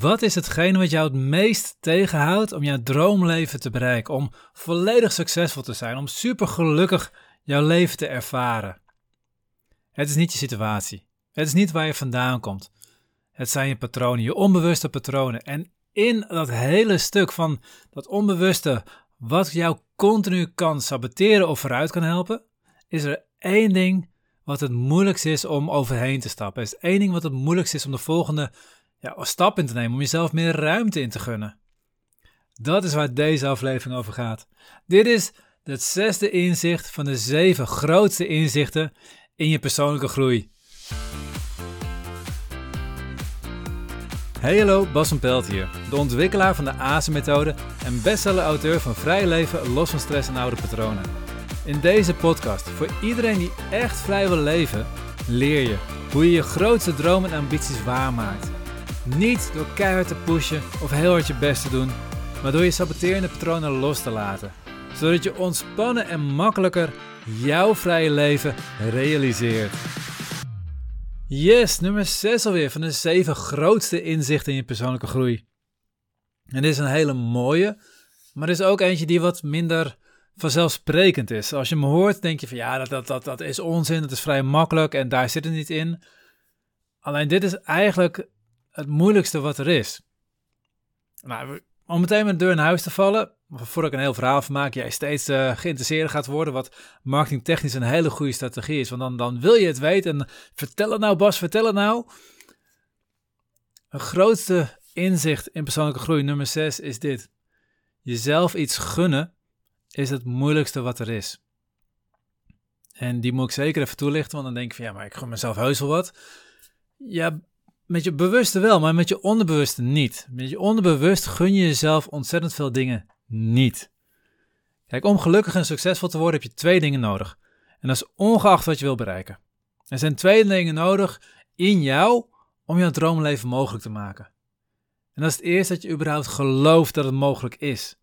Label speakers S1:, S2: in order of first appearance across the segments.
S1: Wat is hetgene wat jou het meest tegenhoudt om jouw droomleven te bereiken? Om volledig succesvol te zijn, om super gelukkig jouw leven te ervaren? Het is niet je situatie. Het is niet waar je vandaan komt. Het zijn je patronen, je onbewuste patronen. En in dat hele stuk van dat onbewuste, wat jou continu kan saboteren of vooruit kan helpen, is er één ding wat het moeilijkst is om overheen te stappen. Er is één ding wat het moeilijkst is om de volgende ja, stap in te nemen, om jezelf meer ruimte in te gunnen. Dat is waar deze aflevering over gaat. Dit is het zesde inzicht van de zeven grootste inzichten in je persoonlijke groei. Hey hallo, Bas van Pelt hier, de ontwikkelaar van de ASE-methode en bestseller-auteur van Vrij Leven los van stress en oude patronen. In deze podcast, voor iedereen die echt vrij wil leven, leer je hoe je je grootste dromen en ambities waarmaakt. Niet door keihard te pushen of heel hard je best te doen, maar door je saboterende patronen los te laten. Zodat je ontspannen en makkelijker jouw vrije leven realiseert. Yes, nummer 6 alweer van de 7 grootste inzichten in je persoonlijke groei. En dit is een hele mooie, maar er is ook eentje die wat minder vanzelfsprekend is. Als je me hoort, denk je van ja, dat, dat, dat, dat is onzin, dat is vrij makkelijk en daar zit het niet in. Alleen dit is eigenlijk het moeilijkste wat er is. Nou, om meteen met de deur in huis te vallen, voordat ik een heel verhaal van maak, jij steeds uh, geïnteresseerd gaat worden, wat marketingtechnisch een hele goede strategie is. Want dan, dan wil je het weten en vertel het nou Bas, vertel het nou. Een grootste inzicht in persoonlijke groei, nummer 6, is dit. Jezelf iets gunnen is het moeilijkste wat er is. En die moet ik zeker even toelichten, want dan denk je van ja, maar ik gun mezelf heus wel wat. Ja, met je bewuste wel, maar met je onderbewuste niet. Met je onderbewust gun je jezelf ontzettend veel dingen niet. Kijk, om gelukkig en succesvol te worden heb je twee dingen nodig. En dat is ongeacht wat je wil bereiken. Er zijn twee dingen nodig in jou om jouw droomleven mogelijk te maken. En dat is het eerste dat je überhaupt gelooft dat het mogelijk is.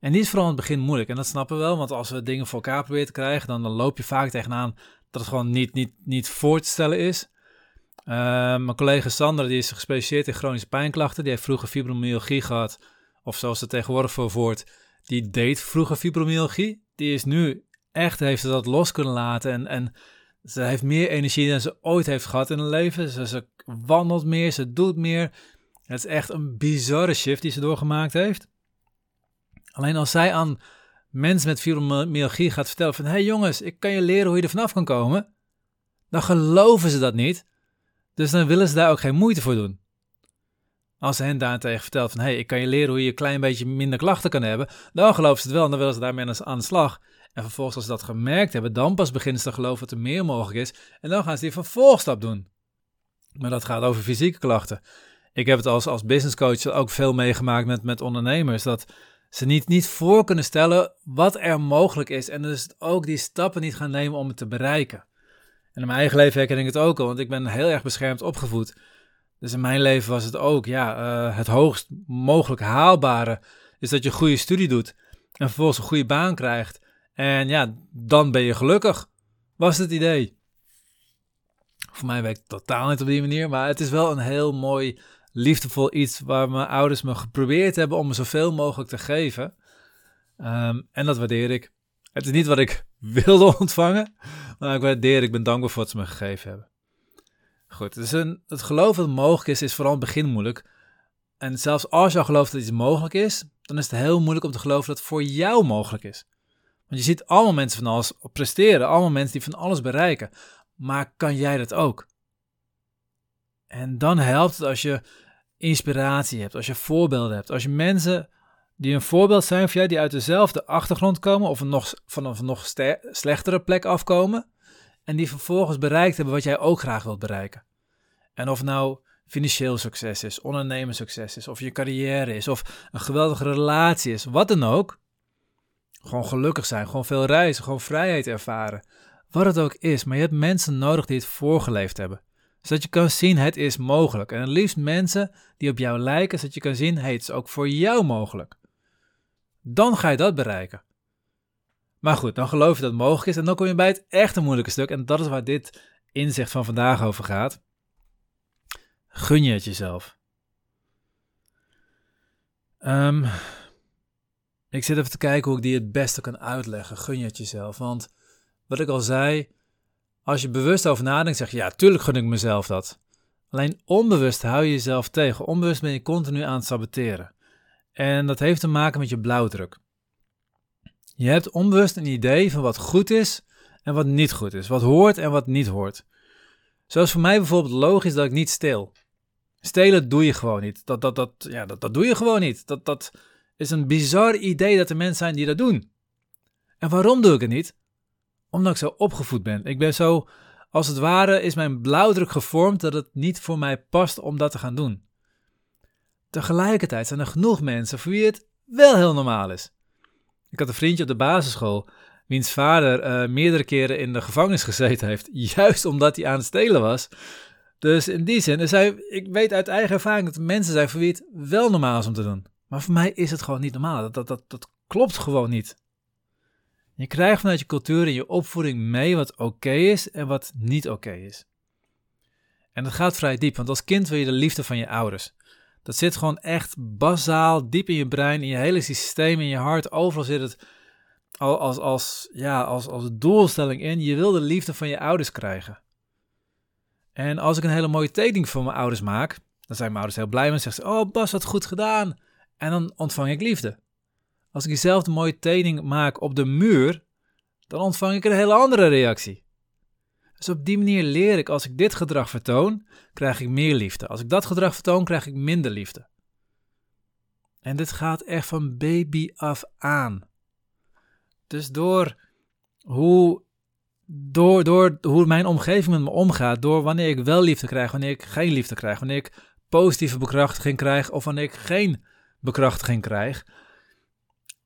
S1: En die is vooral in het begin moeilijk. En dat snappen we wel, want als we dingen voor elkaar proberen te krijgen, dan, dan loop je vaak tegenaan dat het gewoon niet, niet, niet voor te stellen is. Uh, mijn collega Sander, die is gespecialiseerd in chronische pijnklachten. Die heeft vroeger fibromyalgie gehad, of zoals het tegenwoordig voor die deed vroeger fibromyalgie. Die is nu echt, heeft ze dat los kunnen laten en, en ze heeft meer energie dan ze ooit heeft gehad in haar leven. Ze, ze wandelt meer, ze doet meer. Het is echt een bizarre shift die ze doorgemaakt heeft. Alleen als zij aan mensen met fibromyalgie gaat vertellen van... hey jongens, ik kan je leren hoe je er vanaf kan komen. Dan geloven ze dat niet. Dus dan willen ze daar ook geen moeite voor doen. Als ze hen daarentegen vertelt van... hé, hey, ik kan je leren hoe je een klein beetje minder klachten kan hebben... dan geloven ze het wel en dan willen ze daarmee aan de slag. En vervolgens als ze dat gemerkt hebben... dan pas beginnen ze te geloven dat er meer mogelijk is... en dan gaan ze die vervolgstap doen. Maar dat gaat over fysieke klachten. Ik heb het als, als business coach ook veel meegemaakt met, met ondernemers... dat ze niet, niet voor kunnen stellen wat er mogelijk is. En dus ook die stappen niet gaan nemen om het te bereiken. En in mijn eigen leven herken ik het ook al, want ik ben heel erg beschermd opgevoed. Dus in mijn leven was het ook, ja, uh, het hoogst mogelijk haalbare is dat je goede studie doet en vervolgens een goede baan krijgt. En ja, dan ben je gelukkig, was het idee. Voor mij werkt het totaal niet op die manier, maar het is wel een heel mooi liefdevol iets waar mijn ouders me geprobeerd hebben om me zoveel mogelijk te geven. Um, en dat waardeer ik. Het is niet wat ik wilde ontvangen, maar ik waardeer, ik ben dankbaar voor wat ze me gegeven hebben. Goed, dus een, het geloof dat mogelijk is, is vooral in begin moeilijk. En zelfs als je al gelooft dat iets mogelijk is, dan is het heel moeilijk om te geloven dat het voor jou mogelijk is. Want je ziet allemaal mensen van alles presteren, allemaal mensen die van alles bereiken. Maar kan jij dat ook? En dan helpt het als je inspiratie hebt, als je voorbeelden hebt, als je mensen die een voorbeeld zijn voor jou, die uit dezelfde achtergrond komen of nog, van een nog slechtere plek afkomen en die vervolgens bereikt hebben wat jij ook graag wilt bereiken. En of nou financieel succes is, ondernemerssucces is, of je carrière is, of een geweldige relatie is, wat dan ook. Gewoon gelukkig zijn, gewoon veel reizen, gewoon vrijheid ervaren. Wat het ook is, maar je hebt mensen nodig die het voorgeleefd hebben zodat je kan zien het is mogelijk. En het liefst mensen die op jou lijken, zodat je kan zien hey, het is ook voor jou mogelijk. Dan ga je dat bereiken. Maar goed, dan geloof je dat het mogelijk is en dan kom je bij het echte moeilijke stuk. En dat is waar dit inzicht van vandaag over gaat. Gun je het jezelf. Ehm, ik zit even te kijken hoe ik die het beste kan uitleggen. Gun je het jezelf. Want wat ik al zei, als je bewust over nadenkt, zeg je ja, tuurlijk gun ik mezelf dat. Alleen onbewust hou je jezelf tegen. Onbewust ben je continu aan het saboteren. En dat heeft te maken met je blauwdruk. Je hebt onbewust een idee van wat goed is en wat niet goed is. Wat hoort en wat niet hoort. Zoals voor mij bijvoorbeeld logisch dat ik niet steel. Stelen doe je gewoon niet. Dat, dat, dat, ja, dat, dat doe je gewoon niet. Dat, dat is een bizar idee dat er mensen zijn die dat doen. En waarom doe ik het niet? Omdat ik zo opgevoed ben. Ik ben zo, als het ware, is mijn blauwdruk gevormd dat het niet voor mij past om dat te gaan doen. Tegelijkertijd zijn er genoeg mensen voor wie het wel heel normaal is. Ik had een vriendje op de basisschool, wiens vader uh, meerdere keren in de gevangenis gezeten heeft, juist omdat hij aan het stelen was. Dus in die zin, ik weet uit eigen ervaring dat er mensen zijn voor wie het wel normaal is om te doen. Maar voor mij is het gewoon niet normaal. Dat, dat, dat, dat klopt gewoon niet. Je krijgt vanuit je cultuur en je opvoeding mee wat oké is en wat niet oké is. En dat gaat vrij diep, want als kind wil je de liefde van je ouders. Dat zit gewoon echt basaal, diep in je brein, in je hele systeem, in je hart. Overal zit het als, als, ja, als, als doelstelling in. Je wil de liefde van je ouders krijgen. En als ik een hele mooie tekening voor mijn ouders maak, dan zijn mijn ouders heel blij met. Zeggen ze, oh Bas, wat goed gedaan. En dan ontvang ik liefde. Als ik diezelfde mooie tekening maak op de muur, dan ontvang ik een hele andere reactie. Dus op die manier leer ik, als ik dit gedrag vertoon, krijg ik meer liefde. Als ik dat gedrag vertoon, krijg ik minder liefde. En dit gaat echt van baby af aan. Dus door hoe, door, door hoe mijn omgeving met me omgaat, door wanneer ik wel liefde krijg, wanneer ik geen liefde krijg, wanneer ik positieve bekrachtiging krijg of wanneer ik geen bekrachtiging krijg,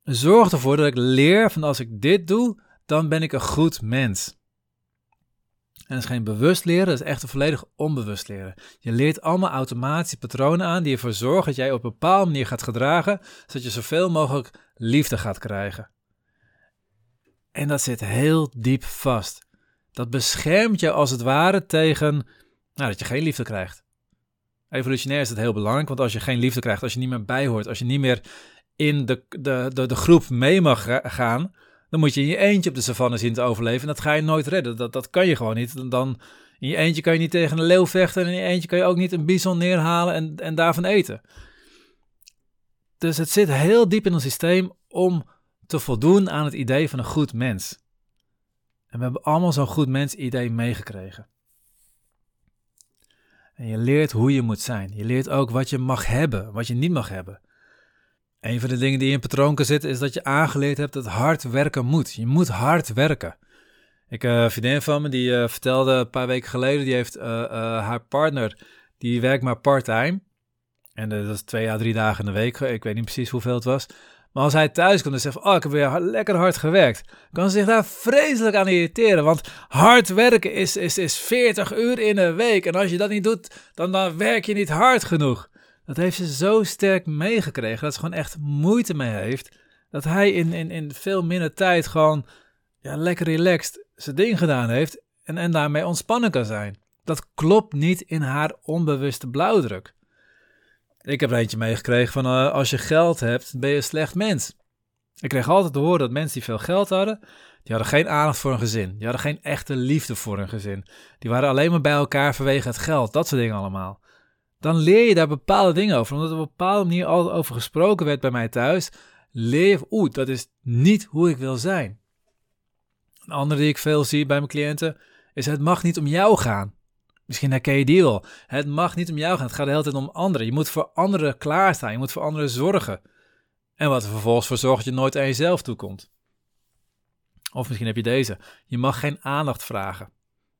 S1: zorg ervoor dat ik leer van als ik dit doe, dan ben ik een goed mens. En dat is geen bewust leren, dat is echt een volledig onbewust leren. Je leert allemaal automatische patronen aan die ervoor zorgen dat jij op een bepaalde manier gaat gedragen, zodat je zoveel mogelijk liefde gaat krijgen. En dat zit heel diep vast. Dat beschermt je als het ware tegen nou, dat je geen liefde krijgt. Evolutionair is het heel belangrijk, want als je geen liefde krijgt, als je niet meer bijhoort, als je niet meer in de, de, de, de groep mee mag gaan, dan moet je in je eentje op de savanne zien te overleven. En dat ga je nooit redden. Dat, dat kan je gewoon niet. Dan, in je eentje kan je niet tegen een leeuw vechten. En in je eentje kan je ook niet een bison neerhalen en, en daarvan eten. Dus het zit heel diep in ons systeem om te voldoen aan het idee van een goed mens. En we hebben allemaal zo'n goed mens idee meegekregen. En je leert hoe je moet zijn. Je leert ook wat je mag hebben, wat je niet mag hebben. Een van de dingen die in patroon kan zitten is dat je aangeleerd hebt dat hard werken moet. Je moet hard werken. Ik, uh, een vriendin van me, die uh, vertelde een paar weken geleden, die heeft uh, haar partner, die werkt maar part-time. En dat is twee à drie dagen in de week, ik weet niet precies hoeveel het was. Maar als hij thuis komt en zegt, oh, ik heb weer lekker hard gewerkt, kan ze zich daar vreselijk aan irriteren. Want hard werken is, is, is 40 uur in een week. En als je dat niet doet, dan, dan werk je niet hard genoeg. Dat heeft ze zo sterk meegekregen dat ze gewoon echt moeite mee heeft. Dat hij in, in, in veel minder tijd gewoon ja, lekker relaxed zijn ding gedaan heeft en, en daarmee ontspannen kan zijn. Dat klopt niet in haar onbewuste blauwdruk. Ik heb er eentje meegekregen van uh, als je geld hebt, ben je een slecht mens. Ik kreeg altijd te horen dat mensen die veel geld hadden, die hadden geen aandacht voor een gezin. Die hadden geen echte liefde voor een gezin. Die waren alleen maar bij elkaar vanwege het geld, dat soort dingen allemaal dan leer je daar bepaalde dingen over. Omdat er op een bepaalde manier altijd over gesproken werd bij mij thuis, leer je, oeh, dat is niet hoe ik wil zijn. Een andere die ik veel zie bij mijn cliënten is: het mag niet om jou gaan. Misschien herken je die wel. Het mag niet om jou gaan. Het gaat de hele tijd om anderen. Je moet voor anderen klaarstaan. Je moet voor anderen zorgen. En wat er vervolgens voor zorgt dat je nooit aan jezelf toekomt. Of misschien heb je deze. Je mag geen aandacht vragen.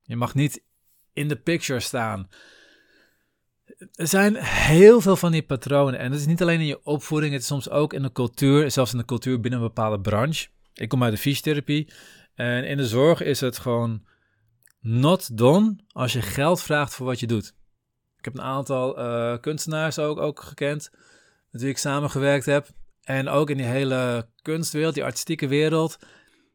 S1: Je mag niet in de picture staan er zijn heel veel van die patronen. En dat is niet alleen in je opvoeding, het is soms ook in de cultuur, zelfs in de cultuur binnen een bepaalde branche. Ik kom uit de fysiotherapie. En in de zorg is het gewoon not done als je geld vraagt voor wat je doet. Ik heb een aantal uh, kunstenaars ook, ook gekend, met wie ik samengewerkt heb. En ook in die hele kunstwereld, die artistieke wereld,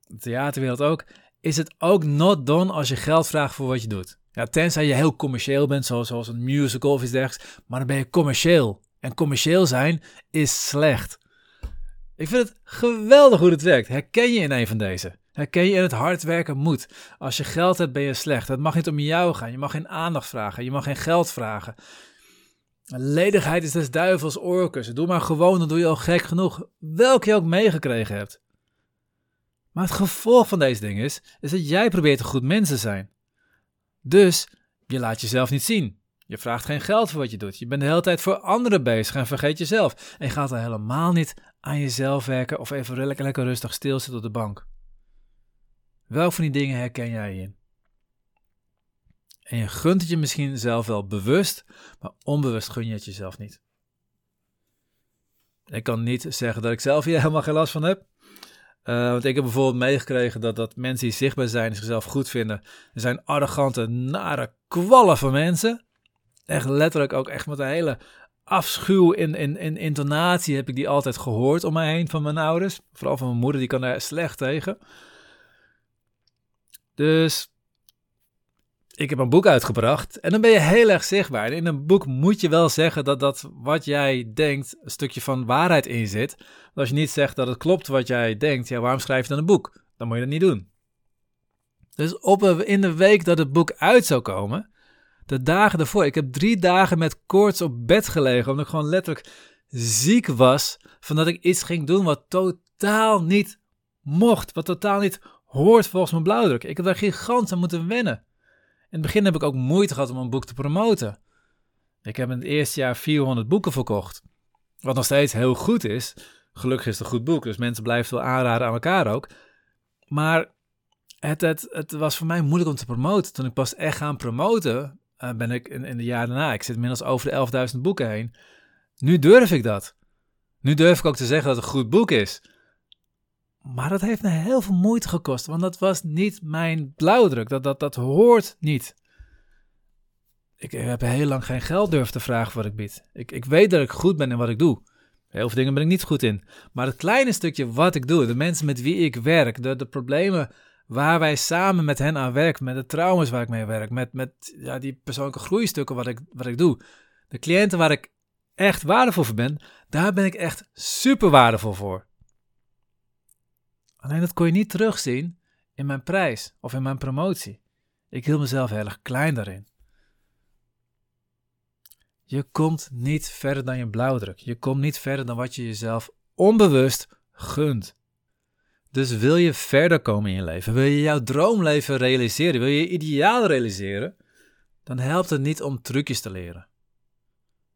S1: de theaterwereld ook, is het ook not done als je geld vraagt voor wat je doet. Ja, tenzij je heel commercieel bent, zoals, een musical of iets dergelijks. Maar dan ben je commercieel. En commercieel zijn is slecht. Ik vind het geweldig hoe het werkt. Herken je in een van deze? Herken je in het hard werken moet? Als je geld hebt, ben je slecht. Het mag niet om jou gaan. Je mag geen aandacht vragen. Je mag geen geld vragen. Ledigheid is des duivels orkus. Doe maar gewoon, dan doe je al gek genoeg. Welke je ook meegekregen hebt. Maar het gevolg van deze ding is, is dat jij probeert een goed mens te zijn. Dus je laat jezelf niet zien. Je vraagt geen geld voor wat je doet. Je bent de hele tijd voor anderen bezig en vergeet jezelf. En je gaat er helemaal niet aan jezelf werken of even lekker, lekker rustig stilzitten op de bank. Welk van die dingen herken jij in? En je gunt het je misschien zelf wel bewust, maar onbewust gun je het jezelf niet. Ik kan niet zeggen dat ik zelf hier helemaal geen last van heb. Uh, want ik heb bijvoorbeeld meegekregen dat, dat mensen die zichtbaar zijn, zichzelf goed vinden, er zijn arrogante, nare kwallen van mensen. Echt letterlijk ook echt met een hele afschuw in, in, in intonatie heb ik die altijd gehoord om mij heen van mijn ouders. Vooral van mijn moeder, die kan daar slecht tegen. Dus ik heb een boek uitgebracht en dan ben je heel erg zichtbaar. En in een boek moet je wel zeggen dat, dat wat jij denkt een stukje van waarheid in zit. als je niet zegt dat het klopt wat jij denkt, ja, waarom schrijf je dan een boek? Dan moet je dat niet doen. Dus op, in de week dat het boek uit zou komen, de dagen ervoor, ik heb drie dagen met koorts op bed gelegen, omdat ik gewoon letterlijk ziek was van dat ik iets ging doen wat totaal niet mocht, wat totaal niet hoort volgens mijn blauwdruk. Ik heb daar gigantisch aan moeten wennen. In het begin heb ik ook moeite gehad om een boek te promoten. Ik heb in het eerste jaar 400 boeken verkocht. Wat nog steeds heel goed is. Gelukkig is het een goed boek, dus mensen blijven wel aanraden aan elkaar ook. Maar het, het, het was voor mij moeilijk om te promoten. Toen ik pas echt gaan promoten, uh, ben ik in, in de jaren daarna. Ik zit inmiddels over de 11.000 boeken heen. Nu durf ik dat. Nu durf ik ook te zeggen dat het een goed boek is. Maar dat heeft me heel veel moeite gekost, want dat was niet mijn blauwdruk. Dat, dat, dat hoort niet. Ik heb heel lang geen geld durven te vragen wat ik bied. Ik, ik weet dat ik goed ben in wat ik doe. Heel veel dingen ben ik niet goed in. Maar het kleine stukje wat ik doe, de mensen met wie ik werk, de, de problemen waar wij samen met hen aan werken, met de trauma's waar ik mee werk, met, met ja, die persoonlijke groeistukken wat ik, wat ik doe, de cliënten waar ik echt waardevol voor ben, daar ben ik echt super waardevol voor. Alleen dat kon je niet terugzien in mijn prijs of in mijn promotie. Ik hield mezelf heel erg klein daarin. Je komt niet verder dan je blauwdruk. Je komt niet verder dan wat je jezelf onbewust gunt. Dus wil je verder komen in je leven, wil je jouw droomleven realiseren, wil je je ideaal realiseren, dan helpt het niet om trucjes te leren.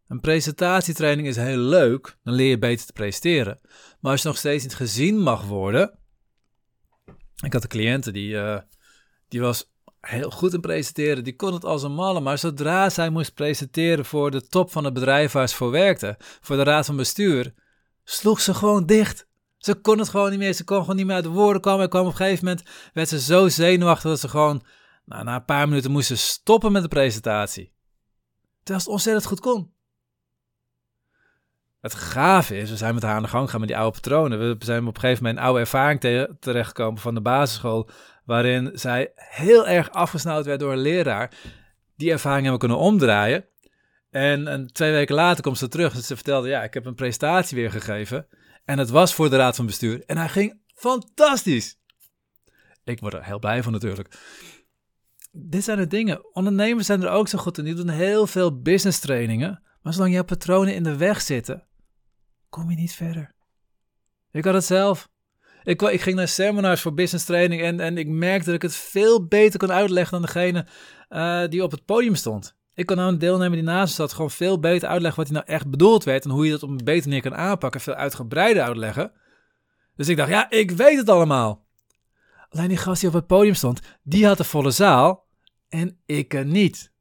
S1: Een presentatietraining is heel leuk, dan leer je beter te presenteren. Maar als je nog steeds niet gezien mag worden, ik had een cliënte die, uh, die was heel goed in presenteren. Die kon het als een malle. Maar zodra zij moest presenteren voor de top van het bedrijf waar ze voor werkte, voor de raad van bestuur, sloeg ze gewoon dicht. Ze kon het gewoon niet meer. Ze kon gewoon niet meer uit de woorden komen. En kwam op een gegeven moment, werd ze zo zenuwachtig dat ze gewoon, nou, na een paar minuten moest ze stoppen met de presentatie. Terwijl het ontzettend goed kon. Het gave is, we zijn met haar aan de gang gaan met die oude patronen. We zijn op een gegeven moment een oude ervaring te terechtgekomen van de basisschool, waarin zij heel erg afgesnauwd werd door een leraar. Die ervaring hebben we kunnen omdraaien. En, twee weken later komt ze terug en ze vertelde, ja, ik heb een presentatie weer gegeven. En het was voor de raad van bestuur. En hij ging fantastisch. Ik word er heel blij van natuurlijk. Dit zijn de dingen. Ondernemers zijn er ook zo goed in. Die doen heel veel business trainingen. Maar zolang jouw patronen in de weg zitten, kom je niet verder. Ik had het zelf. Ik, ik ging naar seminars voor business training en, en ik merkte dat ik het veel beter kon uitleggen dan degene uh, die op het podium stond. Ik kon nou een deelnemer die naast me zat gewoon veel beter uitleggen wat hij nou echt bedoeld werd en hoe je dat op een betere manier kan aanpakken, veel uitgebreider uitleggen. Dus ik dacht, ja, ik weet het allemaal. Alleen die gast die op het podium stond, die had de volle zaal en ik niet.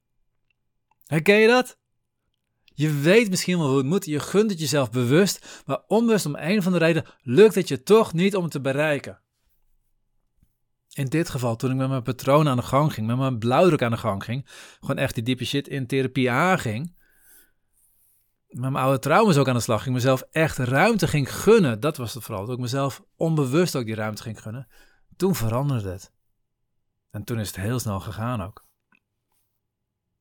S1: Herken je dat? Je weet misschien wel hoe het moet, je gunt het jezelf bewust, maar onbewust om een van de reden lukt het je toch niet om het te bereiken. In dit geval, toen ik met mijn patroon aan de gang ging, met mijn blauwdruk aan de gang ging, gewoon echt die diepe shit in therapie aanging, met mijn oude trauma's ook aan de slag ging, mezelf echt ruimte ging gunnen, dat was het vooral, dat ik mezelf onbewust ook die ruimte ging gunnen, toen veranderde het. En toen is het heel snel gegaan ook.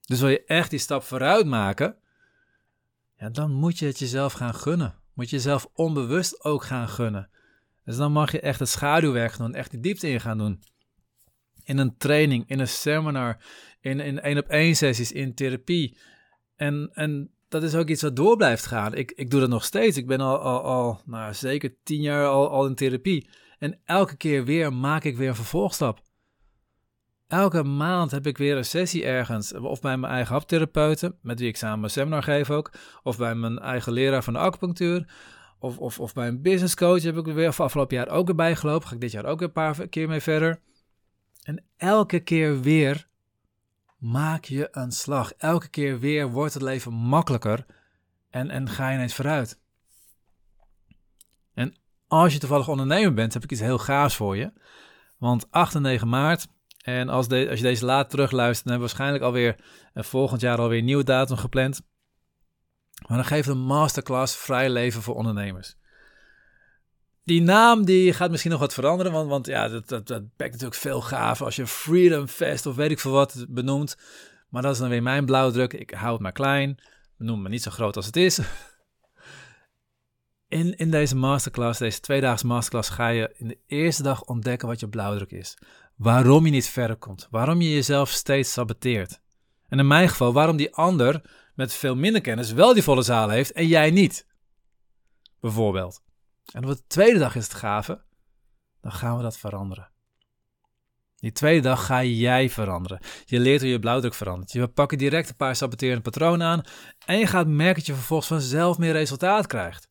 S1: Dus wil je echt die stap vooruit maken, dan moet je het jezelf gaan gunnen. Moet je jezelf onbewust ook gaan gunnen. Dus dan mag je echt het schaduwwerk doen, echt die diepte in gaan doen. In een training, in een seminar, in, in één op één sessies, in therapie. En, en dat is ook iets wat door blijft gaan. Ik, ik doe dat nog steeds. Ik ben al, al, al nou, zeker tien jaar al, al in therapie. En elke keer weer maak ik weer een vervolgstap. Elke maand heb ik weer een sessie ergens. Of bij mijn eigen haptherapeuten, met wie ik samen een seminar geef ook. Of bij mijn eigen leraar van de acupunctuur. Of, of, of bij een business coach heb ik er weer afgelopen jaar ook erbij gelopen. Ga ik dit jaar ook weer een paar keer mee verder. En elke keer weer maak je een slag. Elke keer weer wordt het leven makkelijker en, en ga je ineens vooruit. En als je toevallig ondernemer bent, heb ik iets heel gaafs voor je. Want 8 en 9 maart, en als, de, als je deze laat terugluistert, dan hebben we waarschijnlijk alweer uh, volgend jaar alweer een nieuwe datum gepland. Maar dan geeft een masterclass Vrij Leven voor Ondernemers. Die naam die gaat misschien nog wat veranderen, want, want ja, dat, dat, dat natuurlijk veel gaaf als je Freedom Fest of weet ik veel wat benoemt. Maar dat is dan weer mijn blauwdruk. Ik hou het maar klein, noem me niet zo groot als het is. In, in deze masterclass, deze tweedaagse masterclass, ga je in de eerste dag ontdekken wat je blauwdruk is. Waarom je niet verder komt. Waarom je jezelf steeds saboteert. En in mijn geval, waarom die ander met veel minder kennis wel die volle zaal heeft en jij niet. Bijvoorbeeld. En op de tweede dag is het gave, dan gaan we dat veranderen. Die tweede dag ga jij veranderen. Je leert hoe je blauwdruk verandert. Je pakken direct een paar saboterende patronen aan en je gaat merken dat je vervolgens vanzelf meer resultaat krijgt.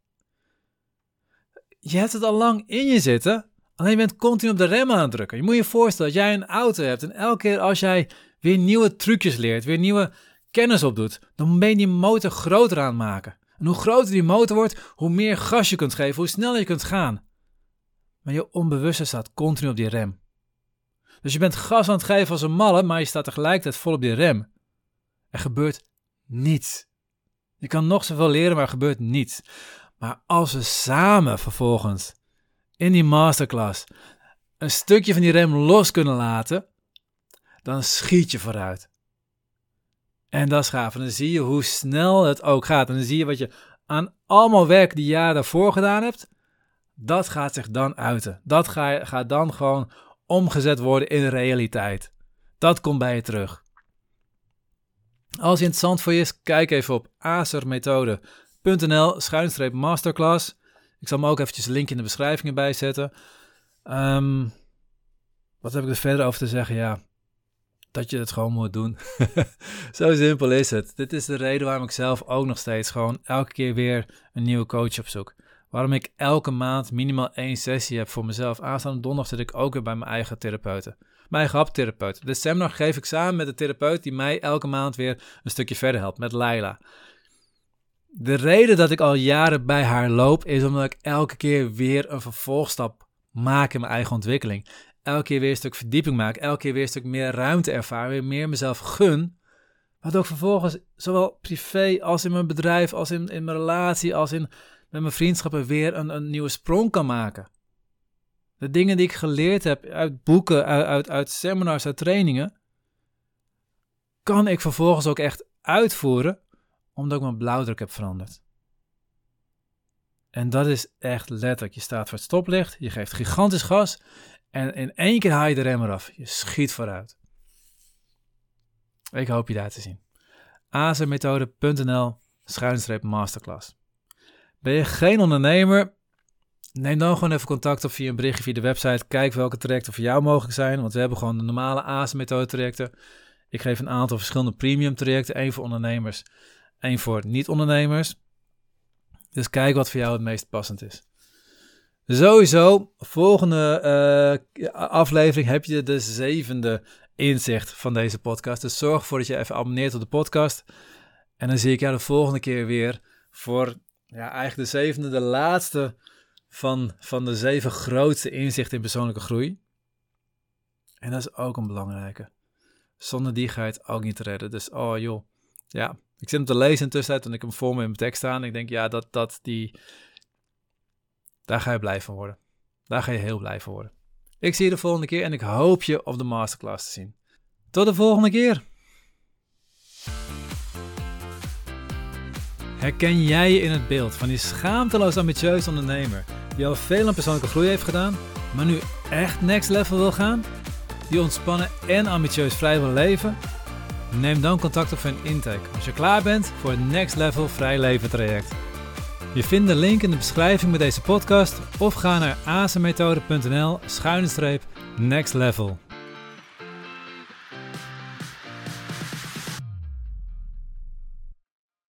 S1: Je hebt het al lang in je zitten, alleen je bent continu op de rem aan het drukken. Je moet je voorstellen dat jij een auto hebt en elke keer als jij weer nieuwe trucjes leert, weer nieuwe kennis opdoet, dan ben je die motor groter aan het maken. En hoe groter die motor wordt, hoe meer gas je kunt geven, hoe sneller je kunt gaan. Maar je onbewuste staat continu op die rem. Dus je bent gas aan het geven als een malle, maar je staat tegelijkertijd vol op die rem. Er gebeurt niets. Je kan nog zoveel leren, maar er gebeurt niets. Maar als we samen vervolgens in die masterclass een stukje van die rem los kunnen laten, dan schiet je vooruit. En dat is gaaf. En dan zie je hoe snel het ook gaat. En dan zie je wat je aan allemaal werk die jaren daarvoor gedaan hebt, dat gaat zich dan uiten. Dat gaat dan gewoon omgezet worden in realiteit. Dat komt bij je terug. Als het interessant voor je is, kijk even op acermethode.nl schuinstreep masterclass. Ik zal hem ook eventjes een link in de beschrijving erbij zetten. Ehm, wat heb ik er verder over te zeggen? Ja, dat je het gewoon moet doen. Zo simpel is het. Dit is de reden waarom ik zelf ook nog steeds gewoon elke keer weer een nieuwe coach opzoek. Waarom ik elke maand minimaal één sessie heb voor mezelf. Aanstaande donderdag zit ik ook weer bij mijn eigen therapeuten. Mijn eigen. De seminar geef ik samen met de therapeut die mij elke maand weer een stukje verder helpt. Met Laila. De reden dat ik al jaren bij haar loop is omdat ik elke keer weer een vervolgstap maak in mijn eigen ontwikkeling elke keer weer een stuk verdieping maak, elke keer weer een stuk meer ruimte ervaar, weer meer mezelf gun. Waardoor ik vervolgens zowel privé als in mijn bedrijf, als in, in mijn relatie, als in met mijn vriendschappen weer een, een nieuwe sprong kan maken. De dingen die ik geleerd heb uit boeken, uit, uit seminars, uit trainingen, kan ik vervolgens ook echt uitvoeren, omdat ik mijn blauwdruk heb veranderd. En dat is echt letterlijk. Je staat voor het stoplicht, je geeft gigantisch gas en in één keer haal je de rem eraf. Je schiet vooruit. Ik hoop je daar te zien. azermethode.nl schuinstreep masterclass. Ben je geen ondernemer? Neem dan gewoon even contact op via een berichtje via de website. Kijk welke trajecten voor jou mogelijk zijn. Want we hebben gewoon de normale ASE-methode trajecten. Ik geef een aantal verschillende premium trajecten. één voor ondernemers, één voor niet-ondernemers. Dus kijk wat voor jou het meest passend is. Sowieso, volgende uh, aflevering heb je de zevende inzicht van deze podcast. Dus zorg ervoor dat je even abonneert op de podcast. En dan zie ik jou de volgende keer weer voor ja, eigenlijk de zevende, de laatste van, van de zeven grootste inzichten in persoonlijke groei. En dat is ook een belangrijke. Zonder die ga je het ook niet redden. Dus, oh joh, ja, ik zit hem te lezen intussen en ik hem voor me in mijn tekst staan. Ik denk, ja, dat, dat die daar ga je blij van worden. Daar ga je heel blij van worden. Ik zie je de volgende keer en ik hoop je op de masterclass te zien. Tot de volgende keer. Herken jij je in het beeld van die schaamteloos ambitieuze ondernemer die al veel aan persoonlijke groei heeft gedaan, maar nu echt next level wil gaan? Die ontspannen en ambitieus vrij wil leven? Neem dan contact op een intake als je klaar bent voor het Next Level Vrij Leven traject. Je vindt de link in de beschrijving bij deze podcast of ga naar azenmethode.nl schuine streep next level.